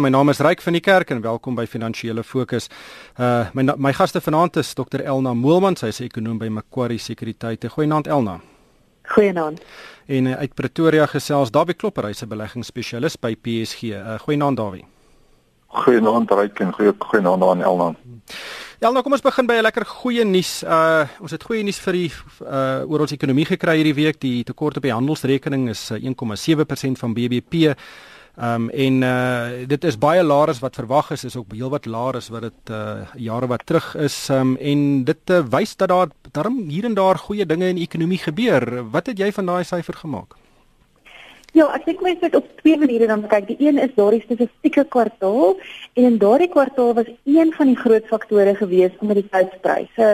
My naam is Ryk van die Kerk en welkom by Finansiële Fokus. Uh my my gaste vanaand is Dr Elna Moelman, sy is ekonom by Macquarie Sekuriteite. Goeienaand Elna. Goeienaand. En uh, uit Pretoria gesels Dawie Klopper, hy's 'n beleggingsspesialis by PSG. Uh goeienaand Dawie. Goeienaand Ryk en goeie goeienaand aan Elna. Elna, kom ons begin by 'n lekker goeie nuus. Uh ons het goeie nuus vir die uh oor ons ekonomie gekry hierdie week. Die tekort op die handelsrekening is 1,7% van BBP. Ehm um, en uh dit is baie laer as wat verwag is, is ook heelwat laer as wat dit uh jare wat terug is. Ehm um, en dit uh, wys dat daar darm hier en daar goeie dinge in die ekonomie gebeur. Wat het jy van daai syfer gemaak? Ja, ek dink mens moet op twee maniere dan kyk. Die een is daardie spesifieke kwartaal en in daardie kwartaal was een van die groot faktore gewees kommoditeitspryse.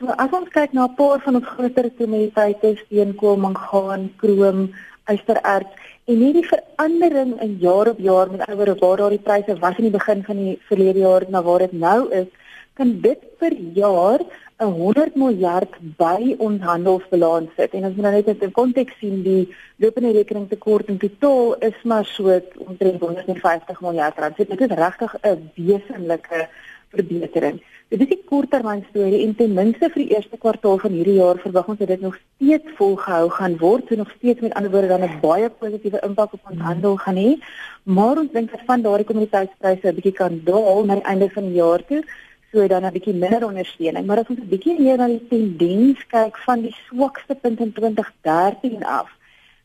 So as ons kyk na 'n paar van ons groter kommoditeite, steenkool, mangaan, krom, ystererts En hierdie verandering in jaar op jaar met oor waar daardie pryse was in die begin van die verlede jaar na waar dit nou is, kan dit per jaar 'n 100 miljard by ons handelsbalans sit. En as jy nou net in konteks sien die lopende rekening tekort in totaal is maar so omtrent 150 miljard rand. So dit is regtig 'n wesenlike verbetering. Dit is 'n korttermyn storie en ten minste vir die eerste kwartaal van hierdie jaar verwag ons dat dit nog steeds volgehou gaan word en nog steeds met ander woorde dan 'n baie positiewe impak op ons hmm. handel gaan hê. Maar ons dink dat van daardie kommoditeitspryse 'n bietjie kan daal na die einde van die jaar toe, so dan 'n bietjie minder ondersteuning. Maar as ons 'n bietjie meer na die tendens kyk van die swakste punt in 2013 af,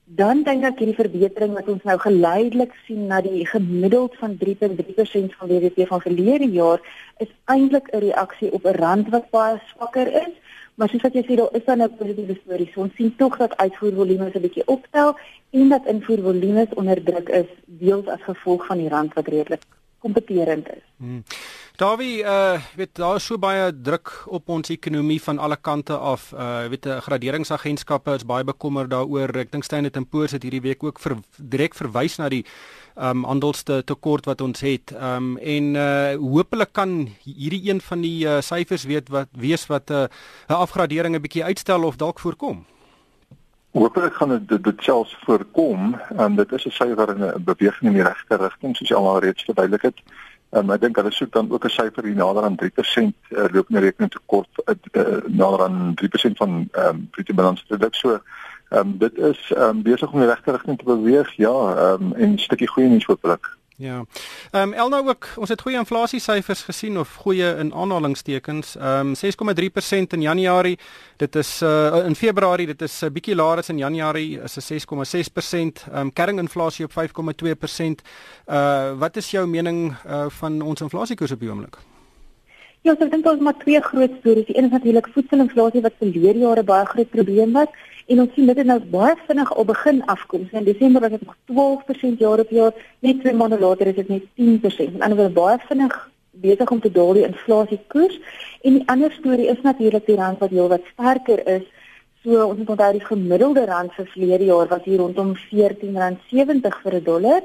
dan dink ek hierdie verbetering wat ons nou geleidelik sien na die gemiddeld van 3.3% van BBP van verlede jaar is eintlik 'n reaksie op 'n rand wat baie swakker is. Maar soos wat jy sê, daar is dan 'n positiewe storie. So ons sien tog dat uitvoervolume 'n bietjie optel en dat invoervolume onder druk is deels as gevolg van die rand wat redelik kompeterend is. Hmm. Davie, uh weet daar is so baie druk op ons ekonomie van alle kante af. Uh weet 'n graderingsagentskappe is baie bekommerd daaroor. Ek dink Standard & Poor's het hierdie week ook vir direk verwys na die um handelste tekort wat ons het. Um en uh hopelik kan hierdie een van die uh, syfers weet wat wees wat 'n uh, afgradering 'n bietjie uitstel of dalk voorkom. Hoopelik gaan dit dit selfs voorkom. Um dit is 'n syfer in 'n beweging in die regte rigting soos jy al reeds verduidelik het. Um, ek dink hulle soek dan ook 'n syfer hier nader aan 3% uh, lopende rekening tekort uh, uh, nader aan 3% van ehm um, bruto balansproduk. So ehm um, dit is ehm um, besig om in die regte rigting te beweeg. Ja, ehm um, en 'n stukkie goeie nuus hopelik. Ja. Ehm um, Elna ook, ons het goeie inflasie syfers gesien of goeie in aanhalingstekens. Ehm um, 6,3% in Januarie. Dit is uh in Februarie, dit is 'n uh, bietjie laer as in Januarie, is 'n 6,6%. Ehm um, kerringinflasie op 5,2%. Uh wat is jou mening uh van ons inflasiekoers op die oomblik? Ja, so ek dink ons maar twee groot stories. Die een is natuurlik voedselinflasie wat verlede jare baie groot probleem was. En ons sien dit nou baie vinnig al begin afkom. So in Desember was dit nog 12% jaar op jaar, net twee maande later is dit net 10%. En anders word baie vinnig besig om te daal die inflasiekoers. En die ander storie is natuurlik die rand wat heelwat sterker is. So ons moet onthou die gemiddelde rand vir verlede jaar was hier rondom R14.70 vir 'n dollar.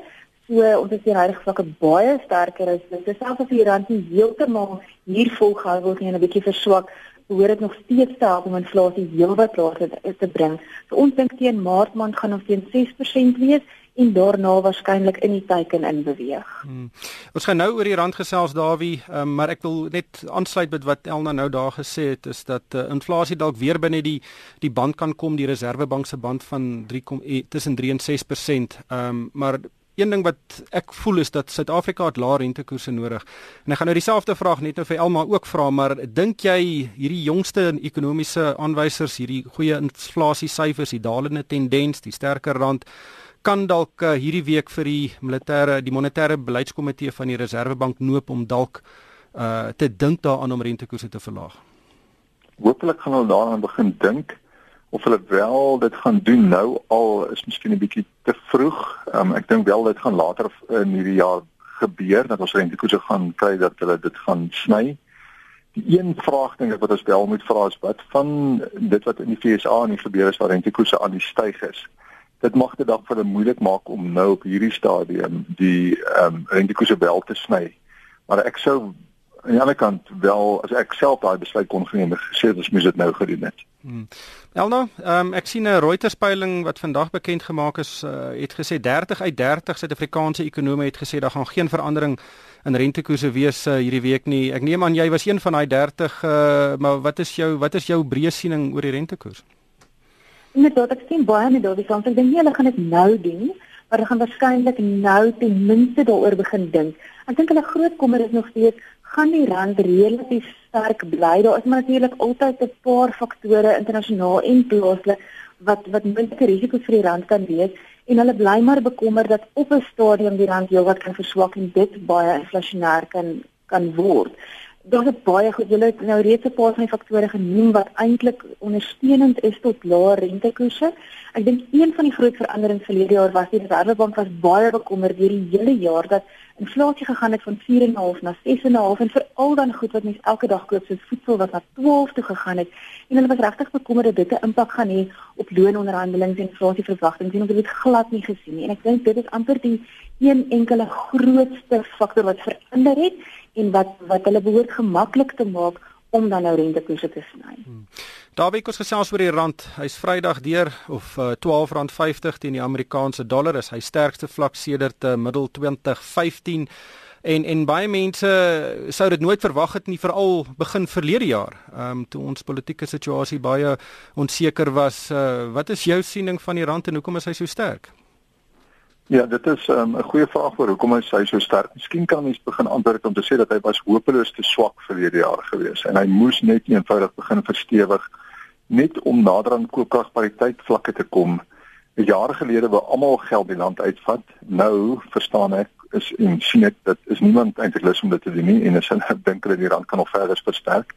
So ons is hier regtig vlakke baie sterker as dit. Selfs as die rand nie heeltemal hier volgehou word nie en 'n bietjie verswak, behoort dit nog steeds te help om inflasie heelwat laer te, te bring. So ons dink teen Maart maand gaan ons teen 6% wees en daarna waarskynlik in die teiken in beweeg. Hmm. Ons gaan nou oor die rand gesels Dawie, um, maar ek wil net aansluit met wat Elna nou daar gesê het is dat uh, inflasie dalk weer binne die die band kan kom, die Reserwebank se band van 3 eh, tussen 3 en 6%. Ehm um, maar een ding wat ek voel is dat Suid-Afrika het lae rentekoerse nodig. En ek gaan nou dieselfde vraag net nou vir Elma ook vra, maar dink jy hierdie jongste ekonomiese aanwysers, hierdie goeie inflasie syfers, die dalende tendens, die sterker rand kan dalk uh, hierdie week vir die militêre die monetêre beleidskomitee van die Reserwebank noop om dalk uh te dink daaraan om rentekoerse te verlaag. Hoopelik gaan hulle daaraan begin dink of hulle wel dit gaan doen nou al is miskien 'n bietjie te vroeg. Um, ek dink wel dit gaan later in hierdie jaar gebeur dat ons rentekoerse gaan kry dat hulle dit gaan sny. Die een vraag dink ek wat ons wel moet vra is wat van dit wat in die FSA en die gebeur is waar rentekoerse aan die styg is. Dit mag dit dalk vir hulle moeilik maak om nou op hierdie stadium die ehm um, rentekoerse wel te sny. Maar ek sou aan die ander kant wel as ek self daai besluit kon geneem het gesê ons moet dit nou gedoen het. Hmm. Elna, um, ek sien 'n Reuters peiling wat vandag bekend gemaak is, uh, het gesê 30 uit 30 Suid-Afrikaanse ekonome het gesê daar gaan geen verandering in rentekoerse wees uh, hierdie week nie. Ek neem aan jy was een van daai 30, uh, maar wat is jou wat is jou breë siening oor die rentekoers? Inderdaad, ek sien baie met daardie kant. Ek dink nie hulle gaan dit nou doen, maar hulle gaan waarskynlik nou ten minste daaroor begin dink. Ek dink hulle groot kommer is nog steeds gaan die rand relatief sterk bly. Daar is maar natuurlik altyd 'n paar faktore internasionaal en plaaslik wat wat minder risiko vir die rand kan wees en hulle bly maar bekommer dat op 'n stadium die rand heelwat kan verswak en dit baie inflasionêr kan kan word. Daar's 'n baie goed julle het nou reeds 'n paar van die faktore genoem wat eintlik ondersteunend is tot lae rentekoerse. Ek dink een van die groot veranderings verlede jaar was die Reservebank was baie bekommerd deur die hele jaar dat inflasie gegaan het van 4.5 na 6.5 en veral dan goed wat mense elke dag koop soos voedsel wat na 12 toe gegaan het en hulle was regtig bekommerd dat dit 'n impak gaan hê op loononderhandelinge en inflasieverwagtinge en ons het dit glad nie gesien nie en ek dink dit is amper die een enkele grootste faktor wat verander het en wat wat hulle behoort gemaklik te maak om dan nou rentekoerse te sny. Hmm. Daarby kos gesels oor die rand. Hy's Vrydag deur of uh, R12.50 teen die Amerikaanse dollar is hy sterkste vlak sedert uh, middel 2015 en en baie mense sou dit nooit verwag het nie veral begin verlede jaar. Ehm um, toe ons politieke situasie baie onseker was. Uh, wat is jou siening van die rand en hoekom is hy so sterk? Ja, dit is ehm, 'n um, goeie vraag oor hoekom hy so sterk. Miskien kan mens begin antwoord om te sê dat hy was hopeloos te swak verlede jaar gewees en hy moes net eenvoudig begin verstewig net om nader aan koopkragpariteit vlakke te kom. Jare gelede wou almal geld die land uitvat. Nou verstaan ek is en sien ek dat is niemand eintlik lus om dit te doen nie en is hulle dink hulle die rand kan nog verder versterk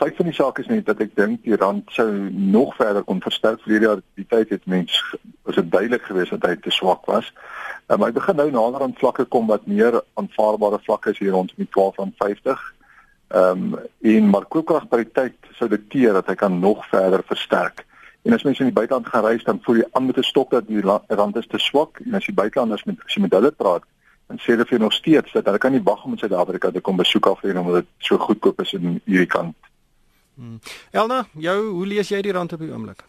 feit van die saak is net dat ek dink die rand sou nog verder kon versterk vir hierdie die tyd het mens was dit duidelik geweest dat hy te swak was. Maar um, hy begin nou nader aan vlakke kom wat meer aanvaarbare vlakke is hier rondom die 12.50. Ehm um, en maar koopkragpariteit sou dikteer dat hy kan nog verder versterk. En as mense in die buiteland gaan reis dan voel jy aan met 'n stok dat die rand is te swak en as jy buitelanders met as jy met hulle praat en sê hulle vir nog steeds dat hulle kan nie wag om in Suid-Afrika te kom besoek af en omdat dit so goedkoop is in hierdie kant Hmm. Elna, jou, hoe lees jy die rand op die oomblik?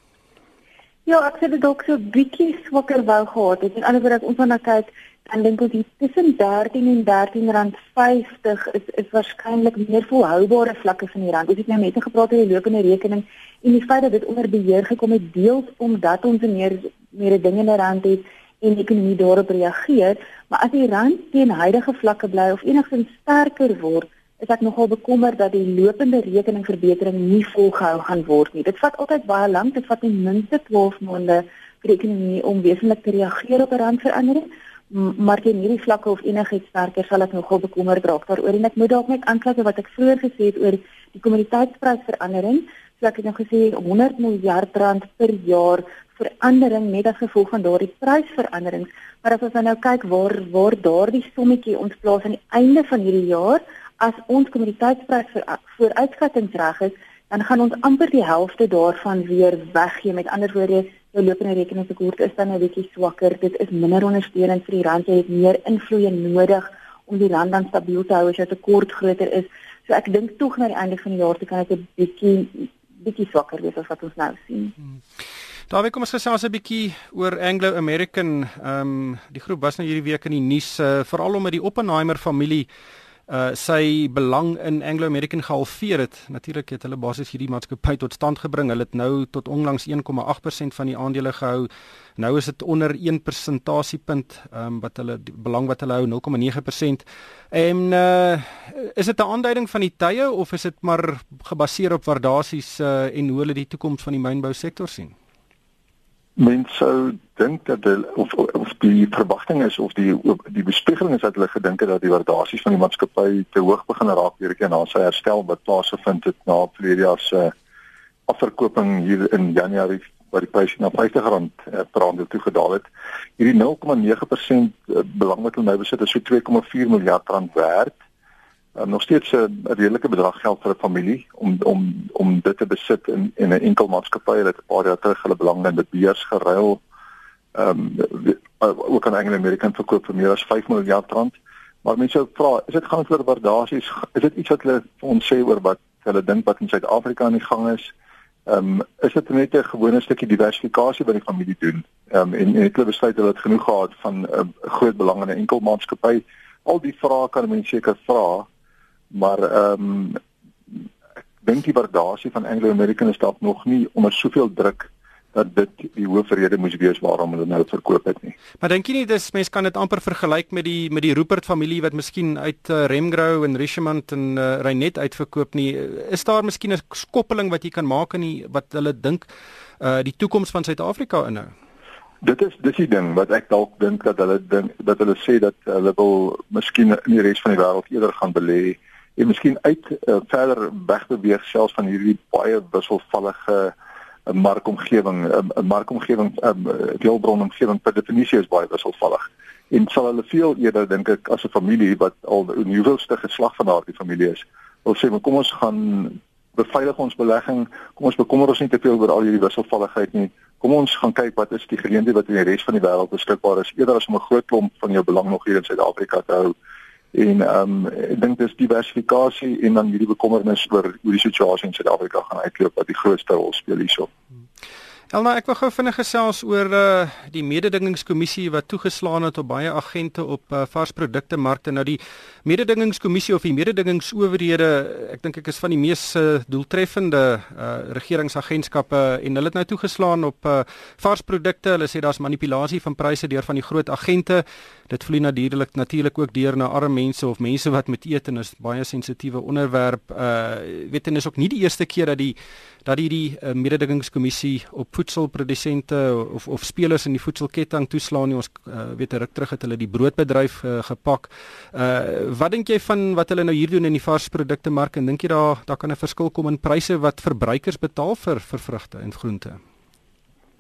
Ja, ek sê dit dalk so bietjie swakker wou gehad het. En anderswoorde as ons van na kyk, dan dink ek tussen 13 en 13 rand 50 is is waarskynlik meer volhoubare vlakke van die rand. Ons het nou net gepraat oor die lopende rekening en die feit dat dit onder beheer gekom het deels omdat ons meer meer dinge in die rand het en die ekonomie daarop reageer, maar as die rand teen huidige vlakke bly of enigstens sterker word, is ek nogal bekommerd dat die lopende rekeningverbetering nie volgehou gaan word nie. Dit vat altyd baie lank, dit vat ten minste 12 maande vir die ekonomie om wesentlik te reageer op 'n randverandering. Maar teen hierdie vlakke of enigiets sterker sal ek nogal bekommerd raak daaroor en ek moet dalk net aanklik wat ek vroeër gesê het oor die kommoditeitsprysverandering. So ek het nou gesê 100 miljard rand per jaar verandering net as gevolg van daardie prysveranderings. Maar as ons nou kyk waar waar daardie sommetjie ons plaas aan die einde van hierdie jaar as ons kommoditeitsprys vir vooruitskattings reg is, dan gaan ons amper die helfte daarvan weer weggee. Met ander woorde, jou lopende rekeningstekort is dan 'n bietjie swakker. Dit is minder ondersteunend vir die rand. Jy het meer invloed nodig om die rand dan stabiel te hou as jou tekort groter is. So ek dink tog na die einde van die jaar toe kan dit 'n bietjie bietjie swakker wees as wat ons nou sien. Hmm. Daarby kom ons gesels 'n bietjie oor Anglo American. Ehm um, die groep was nou hierdie week in die nuus uh, veral omdat die Oppenheimer familie uh sy belang in Anglo American gehalveer het. Natuurlik het hulle basies hierdie maatskappy tot stand gebring. Hulle het nou tot onlangs 1,8% van die aandele gehou. Nou is dit onder 1 persentasiepunt um wat hulle belang wat hulle hou 0,9%. En uh is dit 'n aanduiding van die tye of is dit maar gebaseer op waardasies uh en hoe hulle die toekoms van die mynbou sektor sien? Mense sou dink dat hulle of of die verwagting is of die die bespiegeling is dat hulle gedink het dat die waardasies van die maatskappy te hoog begin raak weer keer na sy herstel wat plaasgevind het na verlede jaar se afverkoping hier in Januarie waar die pryse na R50 uh, per aandeel toe gedaal het. Hierdie 0,9% uh, belang wat hulle nou besit is so 2,4 miljard rand werd um, nog steeds 'n redelike bedrag geld vir 'n familie om om om dit te besit in in 'n enkel maatskappy wat 'n paar jaar terug hulle belang in dit beurs geruil. Ehm um, ook aan Engelse American verkoop vir meer as 5 miljard rand. Maar mense sou vra, is dit gaan oor waardasies? Is dit iets wat hulle ons sê oor wat hulle dink wat in Suid-Afrika aan die gang is? Ehm um, is dit net 'n gewone stukkie diversifikasie wat die familie doen? Ehm um, en en hulle besluit hulle het genoeg gehad van 'n uh, groot belang in 'n enkel maatskappy. Al die vrae kan mense seker vra, maar ehm um, ek dink die waardasie van Anglo American is dalk nog nie onder soveel druk dat dit die hoofrede moes wees waarom hulle nou verkoop het nie. Maar dink jy nie dis mense kan dit amper vergelyk met die met die Rupert familie wat miskien uit uh, Remgrow en Richmond en uh, Reinet uitverkoop nie. Is daar miskien 'n skoppeling wat jy kan maak in die wat hulle dink uh die toekoms van Suid-Afrika inhou? Dit is dis die ding wat ek dalk dink dat hulle dink dat hulle sê dat hulle wil miskien in die res van die wêreld eerder gaan belê en miskien uit uh, verder wegbeweeg selfs van hierdie baie wisselvallige 'n markomgewing 'n markomgewing 'n deelbronomgewing per definisie is baie wisselvallig. En sal hulle veel eerder dink ek as 'n familie wat al 'n nuwelste geslag van daardie familie is, wil sê maar kom ons gaan beveilig ons belegging, kom ons bekommer ons nie te veel oor al hierdie wisselvalligheid nie. Kom ons gaan kyk wat is die geleenthede wat in die res van die wêreld beskikbaar is eerder as om 'n groot klomp van jou belang nog hier in Suid-Afrika te hou en ehm um, ek dink dis diversifikasie en dan hierdie bekommernis oor hoe die situasie in Suid-Afrika gaan uitloop wat die grootste rol speel hierso. Elna, ek wil gou vinnig gesels oor uh die mededingingskommissie wat toegeslaan het op baie agente op uh, varsprodukte markte. Nou die mededingingskommissie of die mededingingsowerhede, ek dink ek is van die mees uh, doeltreffende uh regeringsagentskappe en hulle het nou toegeslaan op uh varsprodukte. Hulle sê daar's manipulasie van pryse deur van die groot agente. Dit vloei natuurlik natuurlik ook deur na arme mense of mense wat met eet en is baie sensitiewe onderwerp. Uh weet en is ook nie die eerste keer dat die dat hierdie uh, mededingingskommissie op voedselprodusente of of spelers in die voedselketting toeslaan nie ons uh, weet ruk terug het hulle die broodbedryf uh, gepak. Uh wat dink jy van wat hulle nou hier doen in die varsprodukte mark en dink jy daar daar kan 'n verskil kom in pryse wat verbruikers betaal vir vir vrugte en groente?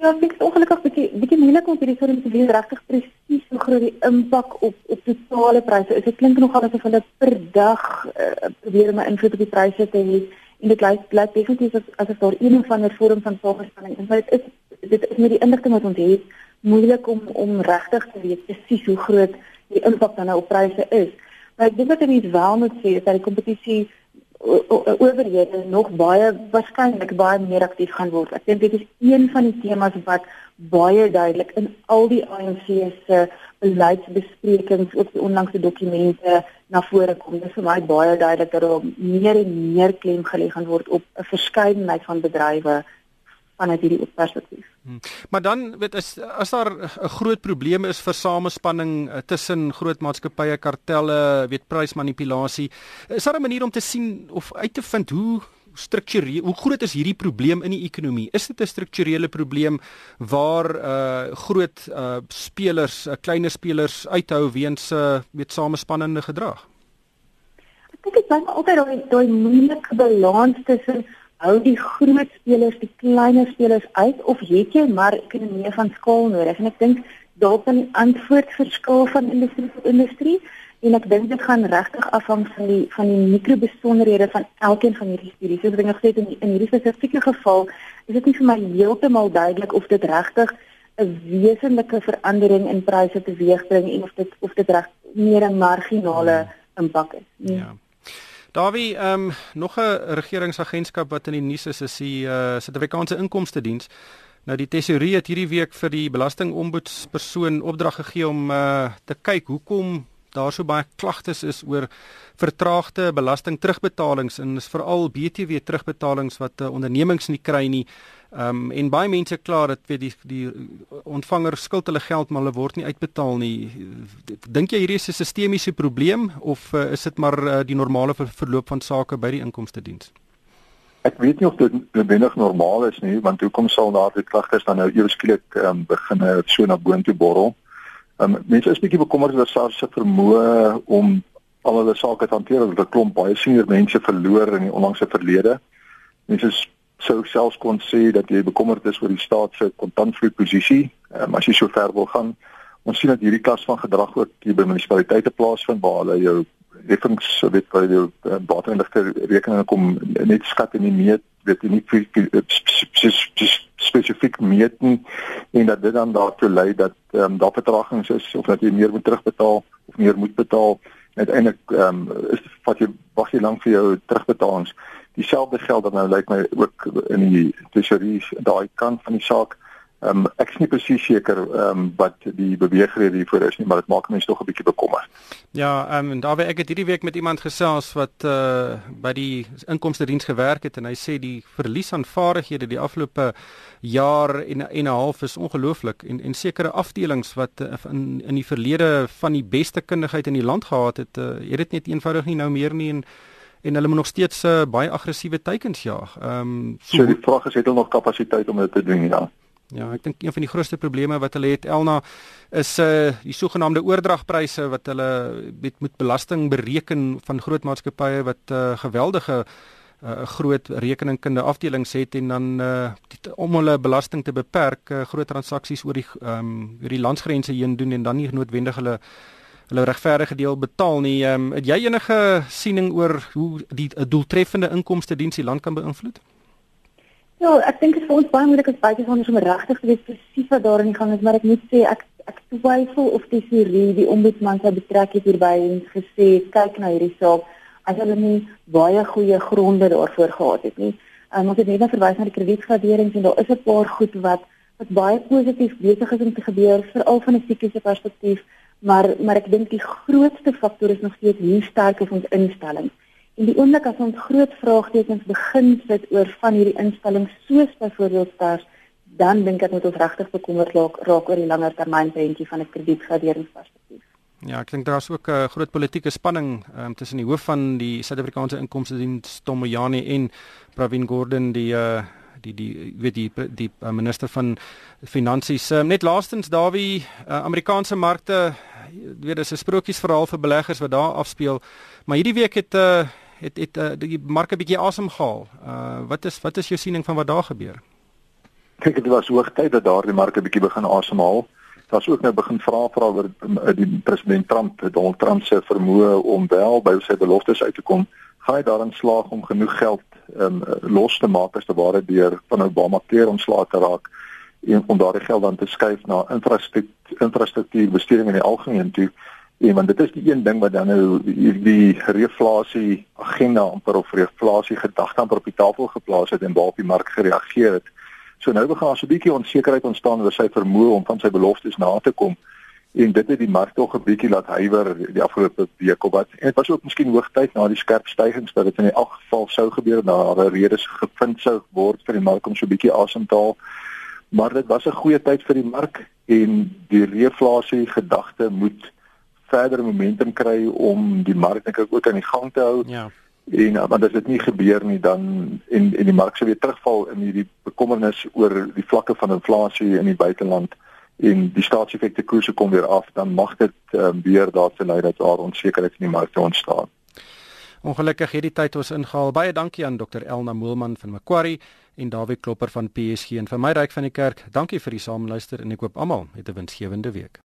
Ja, ek is ongelukkig bietjie bietjie moeilik om hierdie vorm te weet regtig presies hoe groot die impak op op totale pryse is. Dit klink nogal asof hulle per dag uh, probeer om 'n invloed op die pryse te hê en dit lyk lyk definitief as as daar een of ander vorm van samestelling is. Maar dit is dit is met die inligting wat ons het moeilik om om regtig te weet presies hoe groot die impak dan nou op pryse is. Maar ek dink wat mense wel moet sê dat die kompetisie owerhede nog baie waarskynlik baie meer aktief gaan word. Ek dink dit is een van die temas wat baie duidelik in al die ANC se beleidsbesprekings op die onlangse dokumente na vore kom. Dit is vir my baie duidelik dat daar meer en meer klem gelê gaan word op 'n verskeidenheid van bedrywe vanuit hierdie perspektief. Hmm. Maar dan weet as as daar 'n groot probleem is vir samespanning uh, tussen groot maatskappye, kartelle, weet prysmanipulasie, is daar 'n manier om te sien of uit te vind hoe struktureel hoe groot is hierdie probleem in die ekonomie? Is dit 'n strukturele probleem waar uh groot uh spelers, uh, kleiner spelers uithou weens uh met samespannende gedrag? Ek dink dit bly altyd daai daai moeilike balans tussen hou die groot spelers die kleiner spelers uit of het jy maar ekonomie van skaal nodig? En ek dink dalk 'n antwoord verskil van industrie tot industrie en ek dink dit gaan regtig afhang van die van die mikrobesonderhede van elkeen van hierdie studies. Soos ek nou gesê het in, in hierdie spesifieke geval, is dit nie vir my heeltemal duidelik of dit regtig 'n wesenlike verandering in pryse teweegbring en of dit of dit reg meer 'n marginale impak is. Nee. Ja. Davie, ehm um, nog 'n regeringsagentskap wat in die nuus is, is die uh, Suid-Afrikaanse Inkomste Diens. Nou die tesourier het hierdie week vir die belastingombudspersoon opdrag gegee om uh, te kyk hoekom daar so baie klagtes is oor vertraagde belasting terugbetalings en is veral BTW terugbetalings wat uh, ondernemings nie kry nie. Ehm um, en baie mense kla dat weet die die ontvanger skuld hulle geld maar hulle word nie uitbetaal nie. Dink jy hierdie is 'n sistemiese probleem of uh, is dit maar uh, die normale ver verloop van sake by die inkomste diens? Ek weet nie of dit noodwendig normaal is nie want hoekom sal daardie klagtes dan nou eers skielik um, begin so na boontoe borrel? Um, mense is bietjie bekommerd oor SARS se vermoë om al hulle sake te hanteer. Hulle het 'n klomp baie senior mense verloor in die onlangse verlede. Mense sou selfs kon sê dat jy bekommerd is oor die staat se kontantvloei posisie. Um, as jy so ver wil gaan, ons sien dat hierdie klas van gedrag ook hier by munisipaliteite plaasvind waar hulle jou heffings weet wat jy water en ligte rekeninge kom net skat en nie meet weet nie spesifiek meet nie en dat dit dan daartoe lei dat ehm um, daar vertragings is of dat jy meer moet terugbetaal of meer moet betaal uiteindelik ehm um, is wat jy wag jy lank vir jou terugbetalings. Dieselfde geld dan nou lyk my ook in die tesorie daai kant van die saak. Ehm um, ek is nie presies seker ehm um, wat die beweegrede hiervoor is nie, maar dit maak mense tog 'n bietjie bekommerd. Ja, ehm um, daar het ek hierdie week met iemand gesels wat uh by die inkomste diens gewerk het en hy sê die verlies aan vaardighede die afgelope jaar en en 'n half is ongelooflik en en sekere afdelings wat uh, in in die verlede van die beste kundigheid in die land gehad het, uh, het dit net eenvoudig nie nou meer nie en en hulle moet nog steeds uh, baie aggressiewe teikens jaag. Ehm um, so, so die vraag is het hulle nog kapasiteit om dit te doen ja? Ja, ek dink een van die grootste probleme wat hulle het Elna is uh die sogenaamde oordragpryse wat hulle met moet belasting bereken van groot maatskappye wat uh geweldige uh groot rekeningkunde afdelings het en dan uh die, om hulle belasting te beperk uh, groot transaksies oor die ehm um, oor die landsgrense heen doen en dan nie noodwendig hulle hulle regverdige deel betaal nie. Ehm um, het jy enige siening oor hoe die doeltreffende inkomste diens die land kan beïnvloed? Ja, ek dink dit is vir ons baie moeilik as baie van ons om regtig te weet presies wat daarin gaan is, maar ek moet sê ek ek twyfel of die jury die ombudsman sou betrek het hierby en gesê kyk na hierdie saak as hulle nie baie goeie gronde daarvoor gehad het nie. Um, ons het net verwys na die kredietgraderings en daar is 'n paar goed wat wat baie positief besig is om te gebeur veral van 'n psigiese perspektief, maar maar ek dink die grootste faktor is nog steeds hoe sterk is ons instellings. En die oomblik as ons groot vraagtekens begin sit oor van hierdie instellings soos byvoorbeeld SARS, dan dink ek moet ons regtig bekommerd raak, raak oor die langer termyn prentjie van 'n kredietgraderingsperspektief. Ja, ek dink daar's ook 'n uh, groot politieke spanning um, tussen die hoof van die Suid-Afrikaanse Inkomste Diens, Tomoyani en Pravin Gordhan, die uh, die die weet die die, die uh, minister van finansies. Um, net laastens Dawie, uh, Amerikaanse markte, weet dis 'n sprokiesverhaal vir beleggers wat daar afspeel. Maar hierdie week het uh, het het uh, die mark 'n bietjie asem gehaal. Uh wat is wat is jou siening van wat daar gebeur? Kyk, dit was hoogtyd dat daardie mark 'n bietjie begin asemhaal. Daar's ook nou begin vra vra oor die president Trump, Donald Trump se vermoë om wel by sy beloftes uit te kom. Gaan hy daarin slaag om genoeg geld um, los te maak as te ware deur van Obama keer ontslae te raak en om daardie geld dan te skuif na infrastruktuur infrastruktuurbesteding in die algemeen toe? En want dit is die een ding wat dan nou hierdie reflasie agenda amper of reflasie gedagte amper op die tafel geplaas het en waarop die mark gereageer het. So nou begin ons 'n bietjie onsekerheid ontstaan oor sy vermoë om van sy beloftes na te kom en dit het die mark tog 'n bietjie laat huiwer die afgelope week op wat en dit was ook miskien hoogtyd na die skerp stygings dat dit in elk geval sou gebeur na 'n redes gevind sou word vir die mark om so 'n bietjie asem te haal. Maar dit was 'n goeie tyd vir die mark en die reflasie gedagte moet verder momentum kry om die mark net ook aan die gang te hou. Ja. En uh, want as dit nie gebeur nie dan en en die mark sou weer terugval in hierdie bekommernis oor die vlakke van inflasie in die buiteland en die staatseffekte koerse kom weer af, dan mag dit um, weer daartoe lei dat daar onsekerheid in die markte ontstaan. Ongelukkig het die tyd ons ingehaal. Baie dankie aan Dr Elna Moelman van Macquarie en Dawie Klopper van PSG en vir my ryk van die kerk. Dankie vir die saamluister en ek hoop almal het 'n winsgewende week.